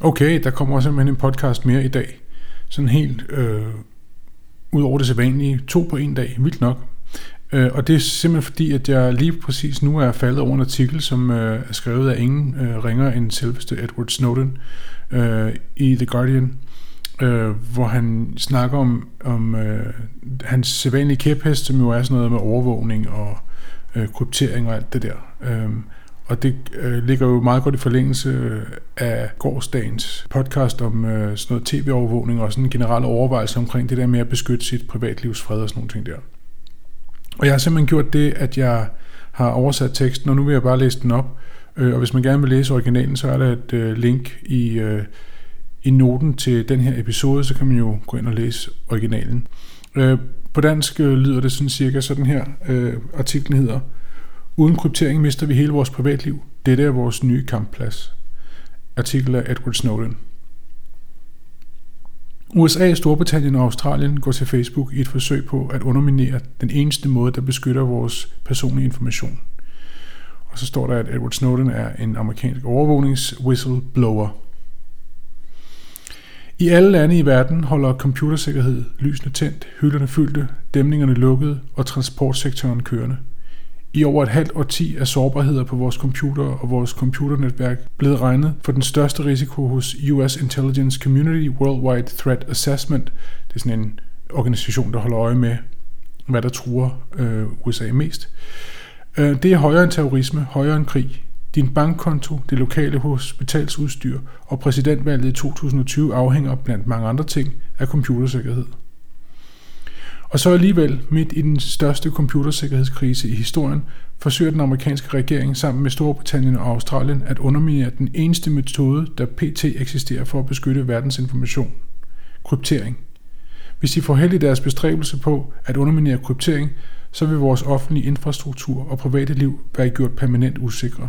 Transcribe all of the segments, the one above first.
Okay, der kommer simpelthen en podcast mere i dag. Sådan helt øh, ud over det sædvanlige. To på en dag. Vildt nok. Øh, og det er simpelthen fordi, at jeg lige præcis nu er faldet over en artikel, som øh, er skrevet af ingen øh, ringer end selveste Edward Snowden øh, i The Guardian, øh, hvor han snakker om, om øh, hans sædvanlige kæphest, som jo er sådan noget med overvågning og øh, kryptering og alt det der. Øh, og det øh, ligger jo meget godt i forlængelse øh, af gårdsdagens podcast om øh, sådan noget tv-overvågning og sådan en generel overvejelse omkring det der med at beskytte sit privatlivs fred og sådan nogle ting der. Og jeg har simpelthen gjort det, at jeg har oversat teksten, og nu vil jeg bare læse den op. Øh, og hvis man gerne vil læse originalen, så er der et øh, link i, øh, i noten til den her episode, så kan man jo gå ind og læse originalen. Øh, på dansk øh, lyder det sådan cirka sådan her. Artiklen hedder Uden kryptering mister vi hele vores privatliv. Dette er vores nye kampplads. Artikel af Edward Snowden. USA, Storbritannien og Australien går til Facebook i et forsøg på at underminere den eneste måde, der beskytter vores personlige information. Og så står der, at Edward Snowden er en amerikansk overvågnings-whistleblower. I alle lande i verden holder computersikkerhed lysene tændt, hylderne fyldte, dæmningerne lukkede og transportsektoren kørende – i over et halvt årti er sårbarheder på vores computer og vores computernetværk blevet regnet for den største risiko hos US Intelligence Community Worldwide Threat Assessment. Det er sådan en organisation, der holder øje med, hvad der truer øh, USA mest. Øh, det er højere end terrorisme, højere end krig. Din bankkonto, det lokale hospitalsudstyr og præsidentvalget i 2020 afhænger blandt mange andre ting af computersikkerhed. Og så alligevel, midt i den største computersikkerhedskrise i historien, forsøger den amerikanske regering sammen med Storbritannien og Australien at underminere den eneste metode, der pt. eksisterer for at beskytte verdens information. Kryptering. Hvis de får held i deres bestræbelse på at underminere kryptering, så vil vores offentlige infrastruktur og private liv være gjort permanent usikre.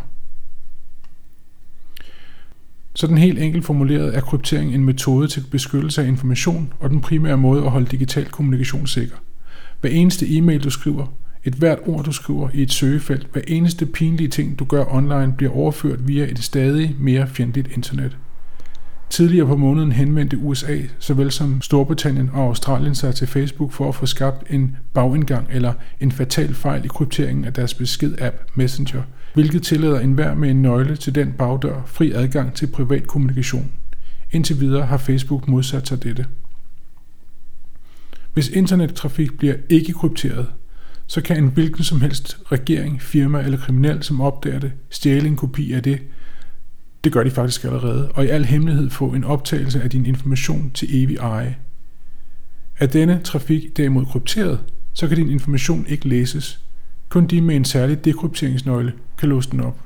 Sådan helt enkelt formuleret er kryptering en metode til beskyttelse af information og den primære måde at holde digital kommunikation sikker. Hver eneste e-mail du skriver, et hvert ord du skriver i et søgefelt, hver eneste pinlige ting du gør online bliver overført via et stadig mere fjendtligt internet. Tidligere på måneden henvendte USA, såvel som Storbritannien og Australien sig til Facebook for at få skabt en bagindgang eller en fatal fejl i krypteringen af deres besked-app Messenger – hvilket tillader enhver med en nøgle til den bagdør fri adgang til privat kommunikation. Indtil videre har Facebook modsat sig dette. Hvis internettrafik bliver ikke krypteret, så kan en hvilken som helst regering, firma eller kriminel, som opdager det, stjæle en kopi af det. Det gør de faktisk allerede, og i al hemmelighed få en optagelse af din information til evig eje. Er denne trafik derimod krypteret, så kan din information ikke læses, kun de med en særlig dekrypteringsnøgle kan låse den op.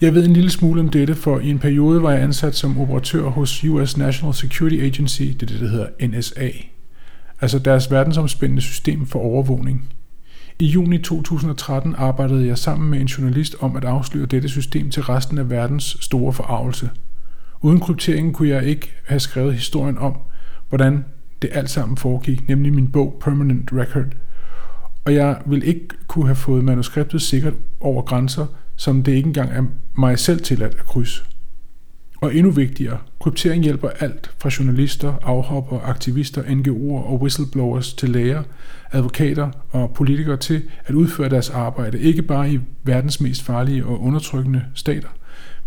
Jeg ved en lille smule om dette, for i en periode var jeg ansat som operatør hos US National Security Agency, det er det, der hedder NSA, altså deres verdensomspændende system for overvågning. I juni 2013 arbejdede jeg sammen med en journalist om at afsløre dette system til resten af verdens store forarvelse. Uden krypteringen kunne jeg ikke have skrevet historien om, hvordan det alt sammen foregik, nemlig min bog Permanent Record. Og jeg vil ikke kunne have fået manuskriptet sikkert over grænser, som det ikke engang er mig selv tilladt at krydse. Og endnu vigtigere, kryptering hjælper alt fra journalister, afhopper, aktivister, NGO'er og whistleblowers til læger, advokater og politikere til at udføre deres arbejde, ikke bare i verdens mest farlige og undertrykkende stater,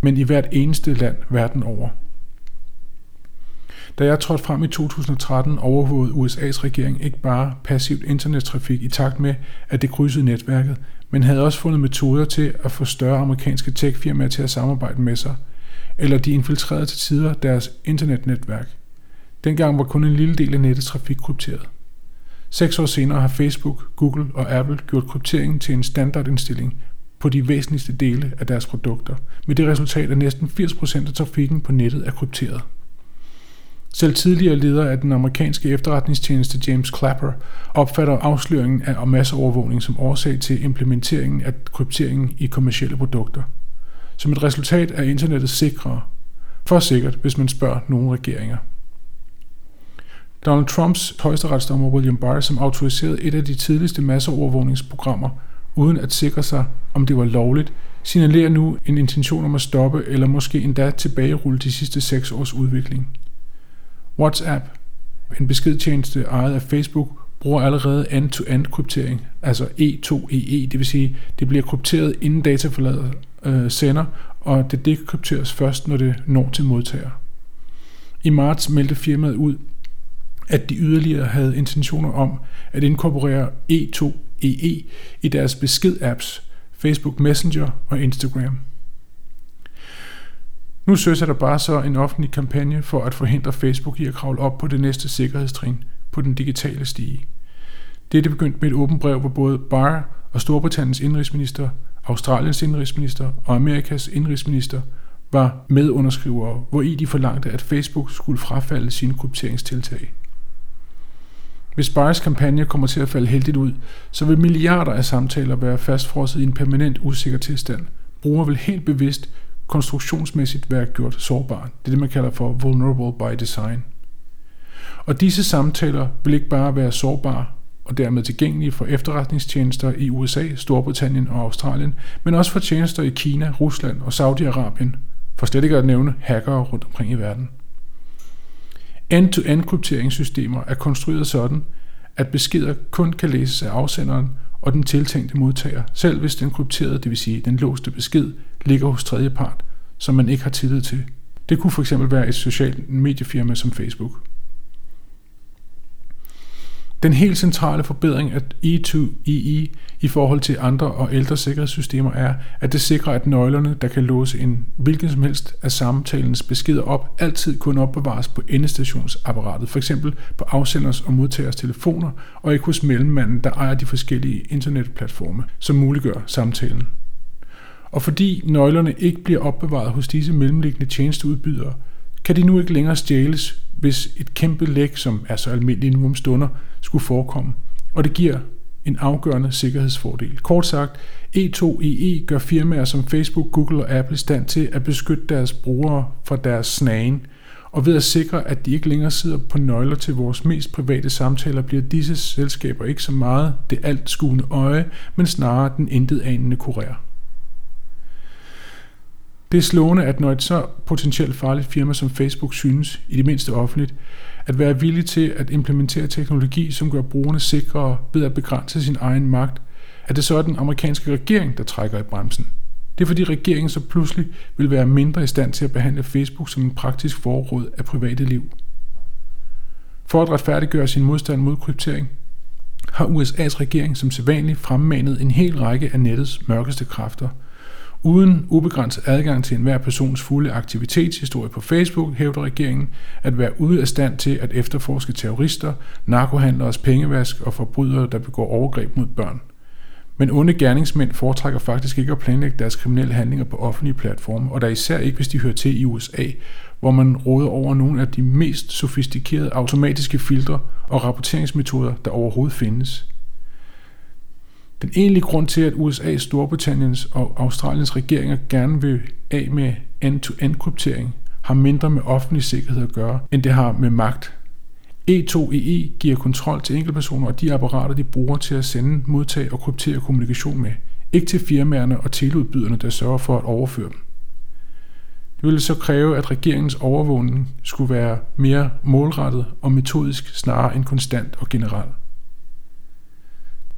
men i hvert eneste land verden over. Da jeg trådte frem i 2013, overvågede USA's regering ikke bare passivt internettrafik i takt med, at det krydsede netværket, men havde også fundet metoder til at få større amerikanske techfirmaer til at samarbejde med sig, eller de infiltrerede til tider deres internetnetværk. Dengang var kun en lille del af nettets trafik krypteret. Seks år senere har Facebook, Google og Apple gjort krypteringen til en standardindstilling på de væsentligste dele af deres produkter, med det resultat, at næsten 80% af trafikken på nettet er krypteret. Selv tidligere leder af den amerikanske efterretningstjeneste James Clapper opfatter afsløringen af masseovervågning som årsag til implementeringen af krypteringen i kommersielle produkter. Som et resultat er internettet sikrere. For sikkert, hvis man spørger nogle regeringer. Donald Trumps højesteretsdommer William Barr, som autoriserede et af de tidligste masseovervågningsprogrammer, uden at sikre sig, om det var lovligt, signalerer nu en intention om at stoppe eller måske endda tilbagerulle de sidste seks års udvikling. WhatsApp, en beskedtjeneste ejet af Facebook, bruger allerede end-to-end kryptering, altså E2EE, det vil sige, det bliver krypteret inden data forlader øh, sender, og det dekrypteres først, når det når til modtager. I marts meldte firmaet ud, at de yderligere havde intentioner om at inkorporere E2EE i deres besked-apps, Facebook Messenger og Instagram. Nu søger der bare så en offentlig kampagne for at forhindre Facebook i at kravle op på det næste sikkerhedstrin på den digitale stige. Det er begyndt med et åbent brev, hvor både Barr og Storbritanniens indrigsminister, Australiens indrigsminister og Amerikas indrigsminister var medunderskrivere, hvor i de forlangte, at Facebook skulle frafalde sine krypteringstiltag. Hvis Barrs kampagne kommer til at falde heldigt ud, så vil milliarder af samtaler være fastfrosset i en permanent usikker tilstand. Bruger vil helt bevidst konstruktionsmæssigt være gjort sårbar. Det er det, man kalder for vulnerable by design. Og disse samtaler vil ikke bare være sårbare og dermed tilgængelige for efterretningstjenester i USA, Storbritannien og Australien, men også for tjenester i Kina, Rusland og Saudi-Arabien, for slet ikke at nævne hackere rundt omkring i verden. End-to-end krypteringssystemer er konstrueret sådan, at beskeder kun kan læses af afsenderen og den tiltænkte modtager, selv hvis den krypterede, det vil sige den låste besked, ligger hos tredjepart, som man ikke har tillid til. Det kunne fx være et socialt mediefirma som Facebook. Den helt centrale forbedring af E2EE i forhold til andre og ældre sikkerhedssystemer er, at det sikrer, at nøglerne, der kan låse en hvilken som helst af samtalens beskeder op, altid kun opbevares på endestationsapparatet, f.eks. på afsenders og modtagers telefoner, og ikke hos mellemmanden, der ejer de forskellige internetplatforme, som muliggør samtalen. Og fordi nøglerne ikke bliver opbevaret hos disse mellemliggende tjenesteudbydere, kan de nu ikke længere stjæles, hvis et kæmpe læk, som er så almindeligt nu om stunder, skulle forekomme. Og det giver en afgørende sikkerhedsfordel. Kort sagt, E2EE gør firmaer som Facebook, Google og Apple i stand til at beskytte deres brugere fra deres snagen, og ved at sikre, at de ikke længere sidder på nøgler til vores mest private samtaler, bliver disse selskaber ikke så meget det alt skuende øje, men snarere den intet anende kurér. Det er slående, at når et så potentielt farligt firma som Facebook synes, i det mindste offentligt, at være villig til at implementere teknologi, som gør brugerne sikrere ved at begrænse sin egen magt, at det så er den amerikanske regering, der trækker i bremsen. Det er fordi regeringen så pludselig vil være mindre i stand til at behandle Facebook som en praktisk forråd af private liv. For at retfærdiggøre sin modstand mod kryptering, har USA's regering som sædvanligt fremmanet en hel række af nettets mørkeste kræfter – Uden ubegrænset adgang til enhver persons fulde aktivitetshistorie på Facebook, hævder regeringen at være ude af stand til at efterforske terrorister, narkohandleres pengevask og forbrydere, der begår overgreb mod børn. Men onde gerningsmænd foretrækker faktisk ikke at planlægge deres kriminelle handlinger på offentlige platforme, og der især ikke, hvis de hører til i USA, hvor man råder over nogle af de mest sofistikerede automatiske filtre og rapporteringsmetoder, der overhovedet findes. Den egentlige grund til, at USA, Storbritanniens og Australiens regeringer gerne vil af med end-to-end kryptering, har mindre med offentlig sikkerhed at gøre, end det har med magt. E2EE giver kontrol til enkeltpersoner og de apparater, de bruger til at sende, modtage og kryptere kommunikation med, ikke til firmaerne og teleudbyderne, der sørger for at overføre dem. Det ville så kræve, at regeringens overvågning skulle være mere målrettet og metodisk snarere end konstant og generelt.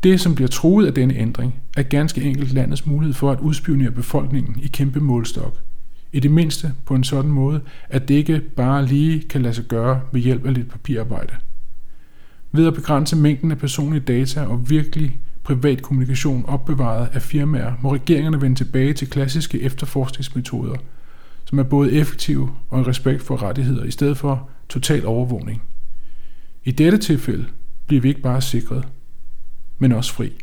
Det, som bliver truet af denne ændring, er ganske enkelt landets mulighed for at udspionere befolkningen i kæmpe målstok. I det mindste på en sådan måde, at det ikke bare lige kan lade sig gøre ved hjælp af lidt papirarbejde. Ved at begrænse mængden af personlige data og virkelig privat kommunikation opbevaret af firmaer, må regeringerne vende tilbage til klassiske efterforskningsmetoder, som er både effektive og en respekt for rettigheder, i stedet for total overvågning. I dette tilfælde bliver vi ikke bare sikret, men også fri.